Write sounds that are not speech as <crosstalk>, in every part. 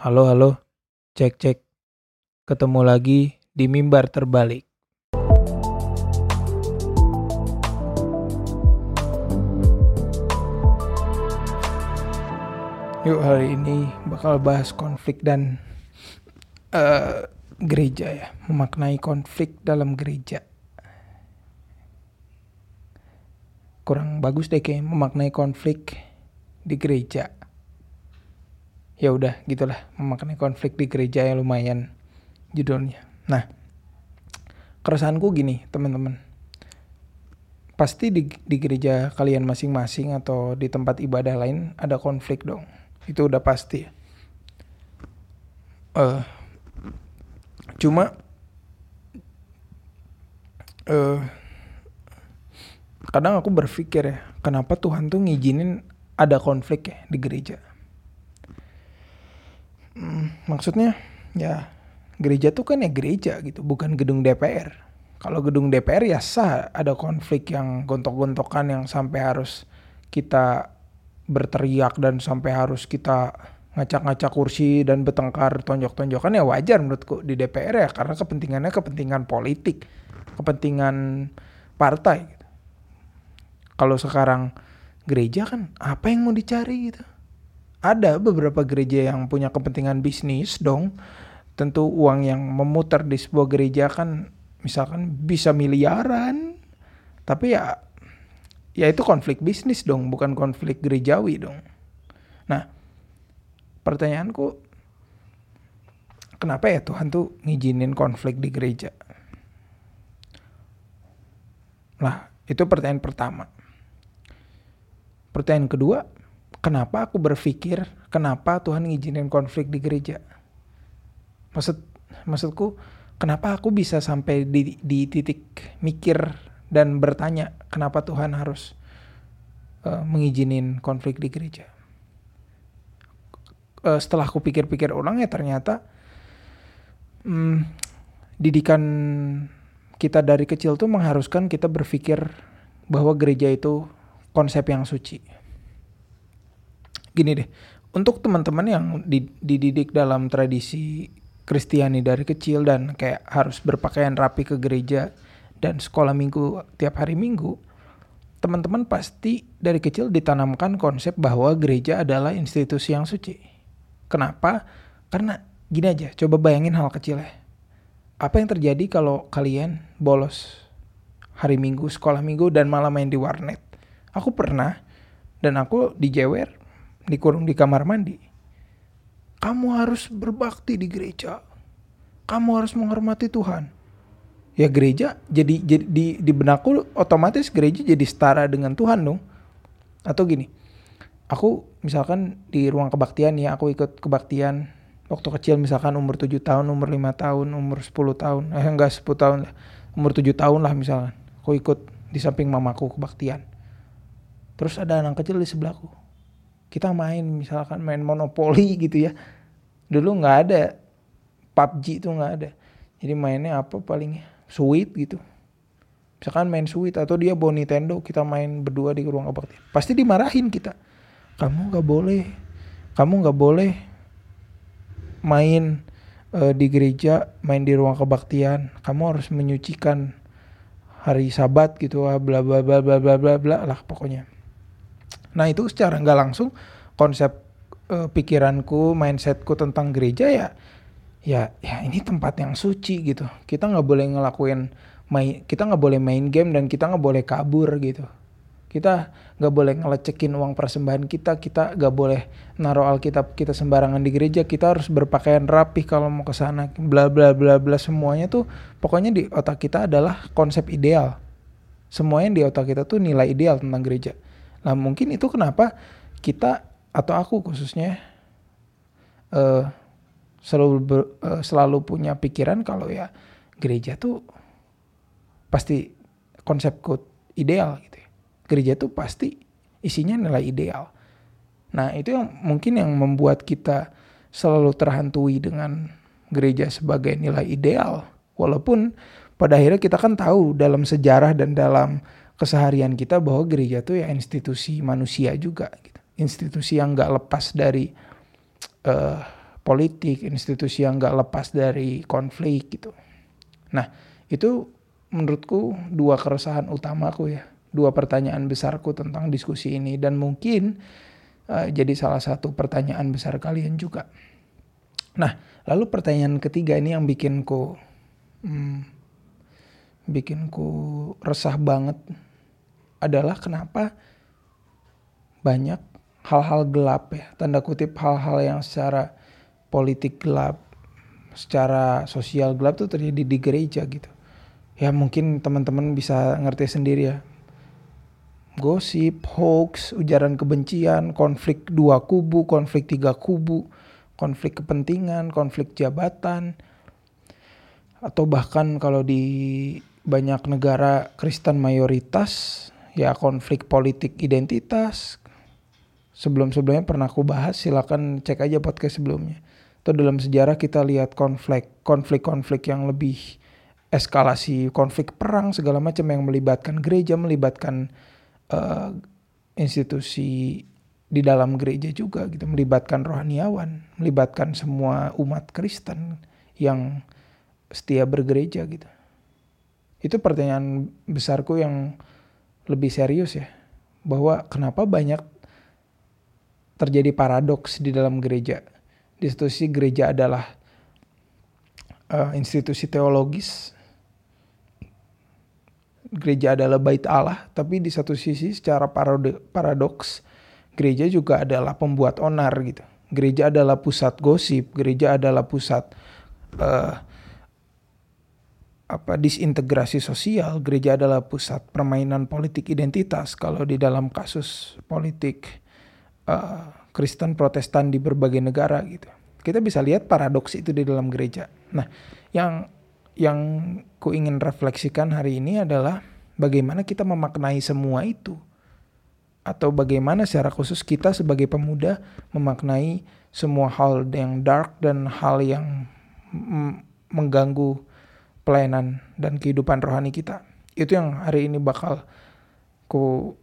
Halo, halo. Cek, cek. Ketemu lagi di mimbar terbalik. Yuk hari ini bakal bahas konflik dan eh, gereja ya, memaknai konflik dalam gereja. Kurang bagus deh kayak memaknai konflik di gereja. Ya udah gitulah memaknai konflik di gereja yang lumayan judulnya. Nah, keresahanku gini teman-teman. Pasti di, di gereja kalian masing-masing atau di tempat ibadah lain ada konflik dong. Itu udah pasti. Eh, cuma eh kadang aku berpikir ya, kenapa Tuhan tuh ngizinin ada konflik ya di gereja? Hmm, maksudnya ya gereja tuh kan ya gereja gitu, bukan gedung DPR. Kalau gedung DPR ya sah ada konflik yang gontok-gontokan yang sampai harus kita berteriak dan sampai harus kita ngacak-ngacak kursi dan bertengkar tonjok-tonjokan ya wajar menurutku di DPR ya karena kepentingannya kepentingan politik, kepentingan partai. Gitu. Kalau sekarang gereja kan apa yang mau dicari gitu? Ada beberapa gereja yang punya kepentingan bisnis dong. Tentu uang yang memutar di sebuah gereja kan misalkan bisa miliaran. Tapi ya ya itu konflik bisnis dong, bukan konflik gerejawi dong. Nah, pertanyaanku, kenapa ya Tuhan tuh ngizinin konflik di gereja? Nah, itu pertanyaan pertama. Pertanyaan kedua, kenapa aku berpikir kenapa Tuhan ngizinin konflik di gereja? Maksud maksudku, kenapa aku bisa sampai di, di titik mikir dan bertanya kenapa Tuhan harus uh, mengizinin konflik di gereja. Uh, setelah aku pikir-pikir ulang ya ternyata um, didikan kita dari kecil tuh mengharuskan kita berpikir bahwa gereja itu konsep yang suci. Gini deh, untuk teman-teman yang dididik dalam tradisi Kristiani dari kecil dan kayak harus berpakaian rapi ke gereja dan sekolah minggu tiap hari minggu, teman-teman pasti dari kecil ditanamkan konsep bahwa gereja adalah institusi yang suci. Kenapa? Karena gini aja, coba bayangin hal kecil ya. Apa yang terjadi kalau kalian bolos hari minggu, sekolah minggu, dan malah main di warnet? Aku pernah, dan aku dijewer, dikurung di kamar mandi. Kamu harus berbakti di gereja. Kamu harus menghormati Tuhan. Ya gereja jadi, jadi di, di benakku otomatis gereja jadi setara dengan Tuhan dong. Atau gini, aku misalkan di ruang kebaktian ya aku ikut kebaktian waktu kecil misalkan umur 7 tahun, umur 5 tahun, umur 10 tahun, eh enggak 10 tahun lah, umur 7 tahun lah misalkan. Aku ikut di samping mamaku kebaktian. Terus ada anak kecil di sebelahku. Kita main misalkan main monopoli gitu ya. Dulu nggak ada PUBG itu nggak ada. Jadi mainnya apa paling sweet gitu. Misalkan main sweet atau dia bawa Nintendo kita main berdua di ruang kebaktian. Pasti dimarahin kita kamu nggak boleh kamu nggak boleh main uh, di gereja main di ruang kebaktian kamu harus menyucikan hari sabat gitu ah bla bla bla bla bla bla bla lah pokoknya nah itu secara nggak langsung konsep uh, pikiranku mindsetku tentang gereja ya ya ya ini tempat yang suci gitu kita nggak boleh ngelakuin main kita nggak boleh main game dan kita nggak boleh kabur gitu kita nggak boleh ngelecekin uang persembahan kita, kita nggak boleh naruh Alkitab kita sembarangan di gereja, kita harus berpakaian rapi kalau mau ke sana, bla bla bla bla semuanya tuh pokoknya di otak kita adalah konsep ideal. Semuanya di otak kita tuh nilai ideal tentang gereja. Nah mungkin itu kenapa kita atau aku khususnya uh, selalu uh, selalu punya pikiran kalau ya gereja tuh pasti konsepku ideal gitu ya gereja itu pasti isinya nilai ideal. Nah itu yang mungkin yang membuat kita selalu terhantui dengan gereja sebagai nilai ideal. Walaupun pada akhirnya kita kan tahu dalam sejarah dan dalam keseharian kita bahwa gereja itu ya institusi manusia juga. Gitu. Institusi yang gak lepas dari uh, politik, institusi yang nggak lepas dari konflik gitu. Nah itu menurutku dua keresahan utamaku ya, dua pertanyaan besarku tentang diskusi ini dan mungkin uh, jadi salah satu pertanyaan besar kalian juga. Nah lalu pertanyaan ketiga ini yang bikinku hmm, bikinku resah banget adalah kenapa banyak hal-hal gelap ya, tanda kutip hal-hal yang secara politik gelap, secara sosial gelap tuh terjadi di gereja gitu. Ya mungkin teman-teman bisa ngerti sendiri ya. Gosip, hoax, ujaran kebencian, konflik dua kubu, konflik tiga kubu, konflik kepentingan, konflik jabatan, atau bahkan kalau di banyak negara Kristen mayoritas ya konflik politik identitas, sebelum-sebelumnya pernah aku bahas silakan cek aja podcast sebelumnya. Atau dalam sejarah kita lihat konflik konflik-konflik yang lebih eskalasi konflik perang segala macam yang melibatkan gereja, melibatkan uh, institusi di dalam gereja juga gitu, melibatkan rohaniawan, melibatkan semua umat Kristen yang setia bergereja gitu. Itu pertanyaan besarku yang lebih serius ya, bahwa kenapa banyak terjadi paradoks di dalam gereja. Di satu gereja adalah uh, institusi teologis, gereja adalah bait Allah, tapi di satu sisi secara paradoks gereja juga adalah pembuat onar gitu. Gereja adalah pusat gosip, gereja adalah pusat uh, apa disintegrasi sosial, gereja adalah pusat permainan politik identitas kalau di dalam kasus politik uh, Kristen Protestan di berbagai negara gitu. Kita bisa lihat paradoks itu di dalam gereja. Nah, yang yang ku ingin refleksikan hari ini adalah bagaimana kita memaknai semua itu atau bagaimana secara khusus kita sebagai pemuda memaknai semua hal yang dark dan hal yang mengganggu pelayanan dan kehidupan rohani kita. Itu yang hari ini bakal ku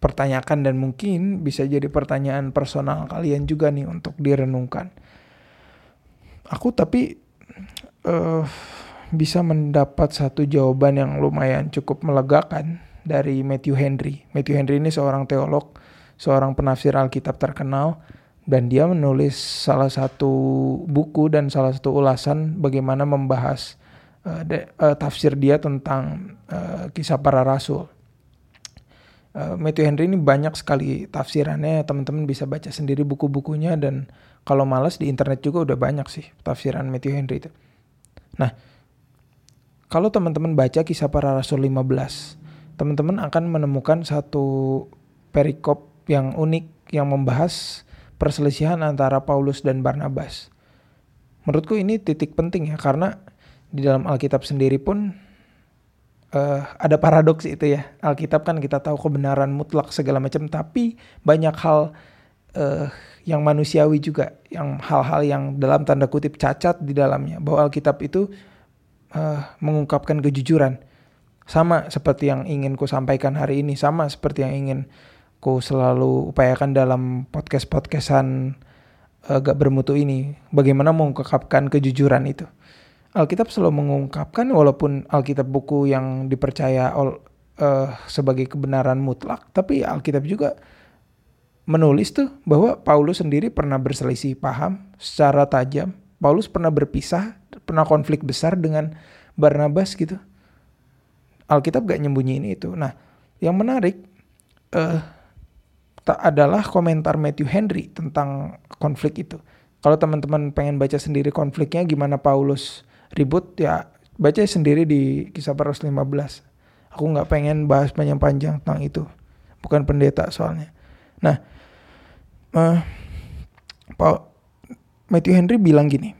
pertanyakan dan mungkin bisa jadi pertanyaan personal kalian juga nih untuk direnungkan. Aku tapi uh, bisa mendapat satu jawaban yang lumayan cukup melegakan dari Matthew Henry. Matthew Henry ini seorang teolog, seorang penafsir Alkitab terkenal dan dia menulis salah satu buku dan salah satu ulasan bagaimana membahas uh, de, uh, tafsir dia tentang uh, kisah para rasul. Uh, Matthew Henry ini banyak sekali tafsirannya, teman-teman bisa baca sendiri buku-bukunya dan kalau males di internet juga udah banyak sih tafsiran Matthew Henry itu. Nah, kalau teman-teman baca kisah para rasul 15, teman-teman akan menemukan satu perikop yang unik yang membahas perselisihan antara Paulus dan Barnabas. Menurutku ini titik penting ya karena di dalam Alkitab sendiri pun uh, ada paradoks itu ya. Alkitab kan kita tahu kebenaran mutlak segala macam, tapi banyak hal uh, yang manusiawi juga, yang hal-hal yang dalam tanda kutip cacat di dalamnya. Bahwa Alkitab itu uh, mengungkapkan kejujuran. Sama seperti yang ingin ku sampaikan hari ini, sama seperti yang ingin ku selalu upayakan dalam podcast-podcastan uh, gak bermutu ini. Bagaimana mengungkapkan kejujuran itu. Alkitab selalu mengungkapkan walaupun Alkitab buku yang dipercaya ol, uh, sebagai kebenaran mutlak, tapi Alkitab juga menulis tuh bahwa Paulus sendiri pernah berselisih paham secara tajam. Paulus pernah berpisah, pernah konflik besar dengan Barnabas gitu. Alkitab gak nyembunyiin itu. Nah, yang menarik uh, tak adalah komentar Matthew Henry tentang konflik itu. Kalau teman-teman pengen baca sendiri konfliknya gimana Paulus ribut ya baca sendiri di kisah para 15. Aku nggak pengen bahas panjang-panjang tentang itu. Bukan pendeta soalnya. Nah, uh, Pak Matthew Henry bilang gini.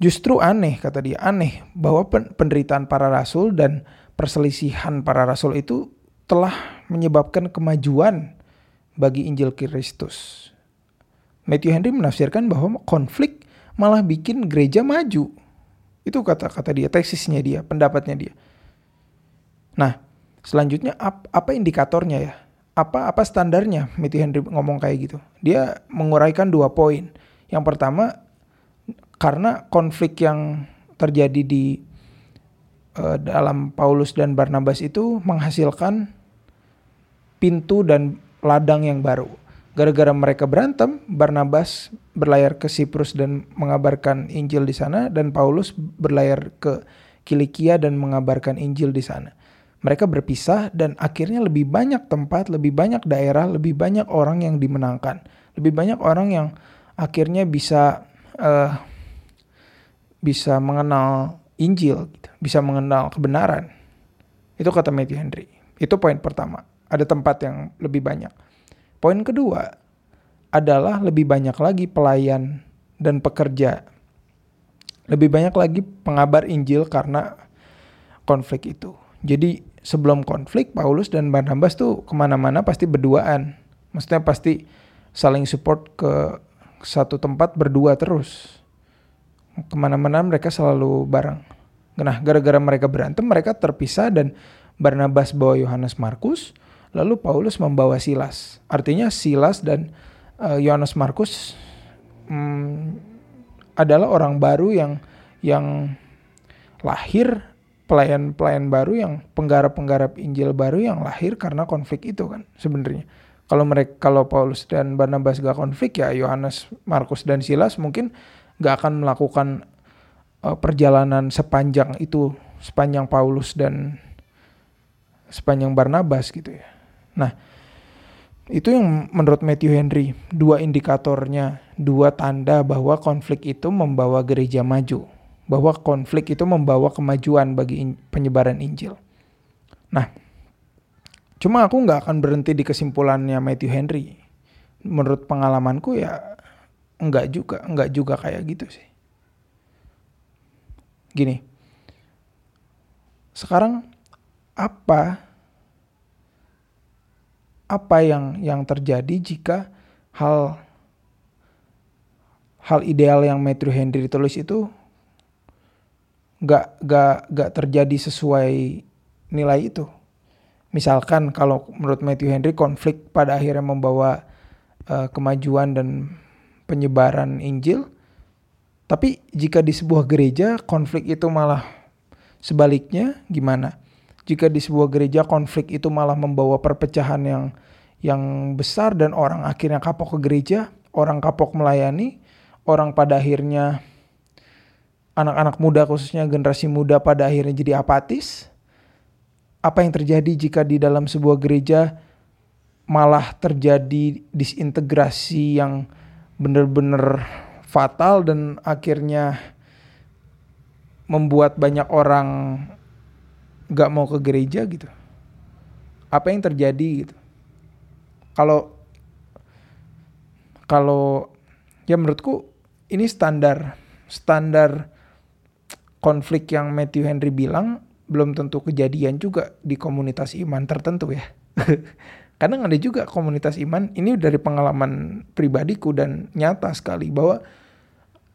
Justru aneh kata dia, aneh bahwa penderitaan para rasul dan perselisihan para rasul itu telah menyebabkan kemajuan bagi Injil Kristus. Matthew Henry menafsirkan bahwa konflik malah bikin gereja maju. Itu kata-kata dia, tesisnya dia, pendapatnya dia. Nah, selanjutnya ap, apa indikatornya ya? Apa apa standarnya Matthew Henry ngomong kayak gitu? Dia menguraikan dua poin. Yang pertama karena konflik yang terjadi di uh, dalam Paulus dan Barnabas itu menghasilkan pintu dan ladang yang baru. Gara-gara mereka berantem, Barnabas berlayar ke Siprus dan mengabarkan Injil di sana dan Paulus berlayar ke Kilikia dan mengabarkan Injil di sana. Mereka berpisah dan akhirnya lebih banyak tempat, lebih banyak daerah, lebih banyak orang yang dimenangkan. Lebih banyak orang yang akhirnya bisa uh, bisa mengenal Injil, gitu. bisa mengenal kebenaran. Itu kata Matthew Henry. Itu poin pertama. Ada tempat yang lebih banyak. Poin kedua adalah lebih banyak lagi pelayan dan pekerja. Lebih banyak lagi pengabar Injil karena konflik itu. Jadi sebelum konflik Paulus dan Barnabas tuh ke mana-mana pasti berduaan. Maksudnya pasti saling support ke satu tempat berdua terus. Ke mana-mana mereka selalu bareng. Nah gara-gara mereka berantem mereka terpisah dan Barnabas bawa Yohanes Markus Lalu Paulus membawa Silas. Artinya Silas dan Yohanes Markus um, adalah orang baru yang yang lahir pelayan-pelayan baru yang penggarap-penggarap Injil baru yang lahir karena konflik itu kan sebenarnya. Kalau mereka kalau Paulus dan Barnabas gak konflik ya Yohanes, Markus dan Silas mungkin gak akan melakukan uh, perjalanan sepanjang itu sepanjang Paulus dan sepanjang Barnabas gitu ya. Nah, itu yang menurut Matthew Henry, dua indikatornya, dua tanda bahwa konflik itu membawa gereja maju, bahwa konflik itu membawa kemajuan bagi penyebaran Injil. Nah, cuma aku nggak akan berhenti di kesimpulannya Matthew Henry. Menurut pengalamanku ya nggak juga, nggak juga kayak gitu sih. Gini, sekarang apa apa yang yang terjadi jika hal hal ideal yang Matthew Henry tulis itu gak, gak, gak terjadi sesuai nilai itu. Misalkan kalau menurut Matthew Henry konflik pada akhirnya membawa uh, kemajuan dan penyebaran Injil, tapi jika di sebuah gereja konflik itu malah sebaliknya gimana? Jika di sebuah gereja konflik itu malah membawa perpecahan yang yang besar dan orang akhirnya kapok ke gereja, orang kapok melayani, orang pada akhirnya anak-anak muda khususnya generasi muda pada akhirnya jadi apatis. Apa yang terjadi jika di dalam sebuah gereja malah terjadi disintegrasi yang benar-benar fatal dan akhirnya membuat banyak orang nggak mau ke gereja gitu apa yang terjadi gitu kalau kalau ya menurutku ini standar standar konflik yang Matthew Henry bilang belum tentu kejadian juga di komunitas iman tertentu ya. <laughs> Kadang ada juga komunitas iman, ini dari pengalaman pribadiku dan nyata sekali bahwa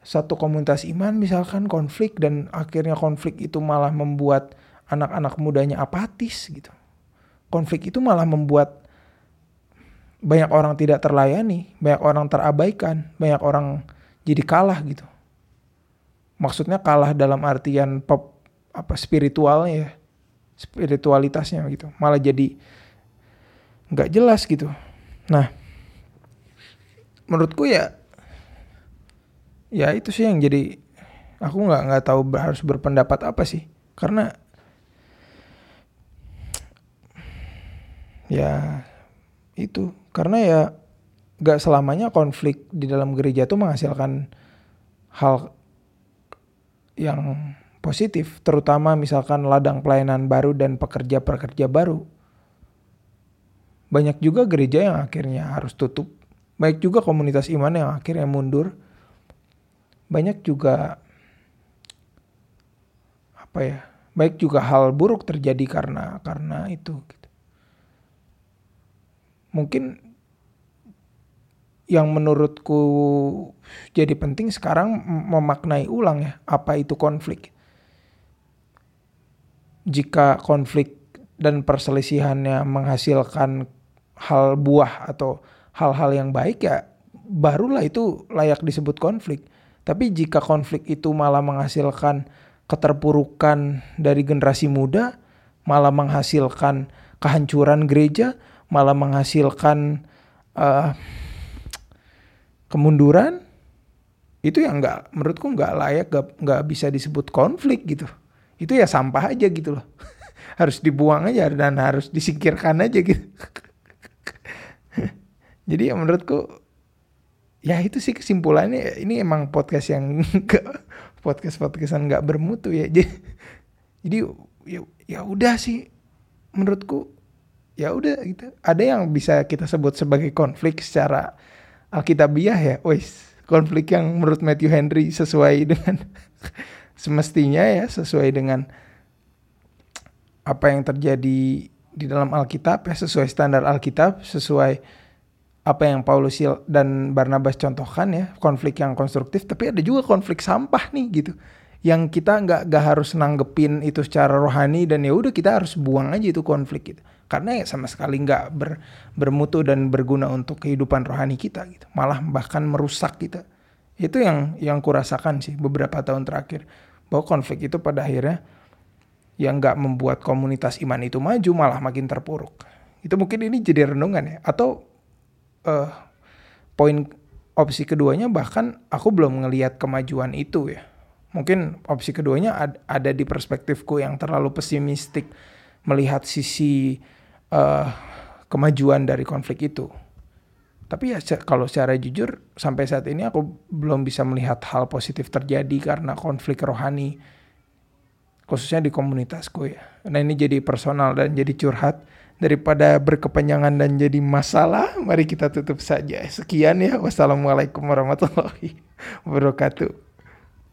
satu komunitas iman misalkan konflik dan akhirnya konflik itu malah membuat anak-anak mudanya apatis gitu. Konflik itu malah membuat banyak orang tidak terlayani, banyak orang terabaikan, banyak orang jadi kalah gitu. Maksudnya kalah dalam artian pop apa spiritualnya ya, spiritualitasnya gitu. Malah jadi nggak jelas gitu. Nah, menurutku ya ya itu sih yang jadi aku nggak nggak tahu harus berpendapat apa sih karena ya itu. Karena ya gak selamanya konflik di dalam gereja itu menghasilkan hal yang positif. Terutama misalkan ladang pelayanan baru dan pekerja-pekerja baru. Banyak juga gereja yang akhirnya harus tutup. Baik juga komunitas iman yang akhirnya mundur. Banyak juga apa ya baik juga hal buruk terjadi karena karena itu gitu mungkin yang menurutku jadi penting sekarang memaknai ulang ya apa itu konflik. Jika konflik dan perselisihannya menghasilkan hal buah atau hal-hal yang baik ya barulah itu layak disebut konflik. Tapi jika konflik itu malah menghasilkan keterpurukan dari generasi muda, malah menghasilkan kehancuran gereja, malah menghasilkan uh, kemunduran, itu yang nggak menurutku nggak layak, nggak bisa disebut konflik gitu. Itu ya sampah aja gitu loh. <laughs> harus dibuang aja dan harus disingkirkan aja gitu. <laughs> Jadi ya menurutku ya itu sih kesimpulannya ini emang podcast yang <laughs> podcast podcastan nggak bermutu ya. Jadi jadi ya ya udah sih menurutku ya udah gitu. Ada yang bisa kita sebut sebagai konflik secara alkitabiah ya. Wes konflik yang menurut Matthew Henry sesuai dengan <laughs> semestinya ya sesuai dengan apa yang terjadi di dalam Alkitab ya sesuai standar Alkitab sesuai apa yang Paulus dan Barnabas contohkan ya konflik yang konstruktif tapi ada juga konflik sampah nih gitu yang kita nggak nggak harus nanggepin itu secara rohani dan ya udah kita harus buang aja itu konflik gitu karena ya sama sekali nggak ber, bermutu dan berguna untuk kehidupan rohani kita gitu. Malah bahkan merusak kita. Itu yang yang kurasakan sih beberapa tahun terakhir. Bahwa konflik itu pada akhirnya yang nggak membuat komunitas iman itu maju malah makin terpuruk. Itu mungkin ini jadi renungan ya. Atau uh, poin opsi keduanya bahkan aku belum ngelihat kemajuan itu ya. Mungkin opsi keduanya ad, ada di perspektifku yang terlalu pesimistik melihat sisi uh, kemajuan dari konflik itu. Tapi ya kalau secara jujur sampai saat ini aku belum bisa melihat hal positif terjadi karena konflik rohani khususnya di komunitasku ya. Nah ini jadi personal dan jadi curhat daripada berkepanjangan dan jadi masalah, mari kita tutup saja. Sekian ya. Wassalamualaikum warahmatullahi wabarakatuh.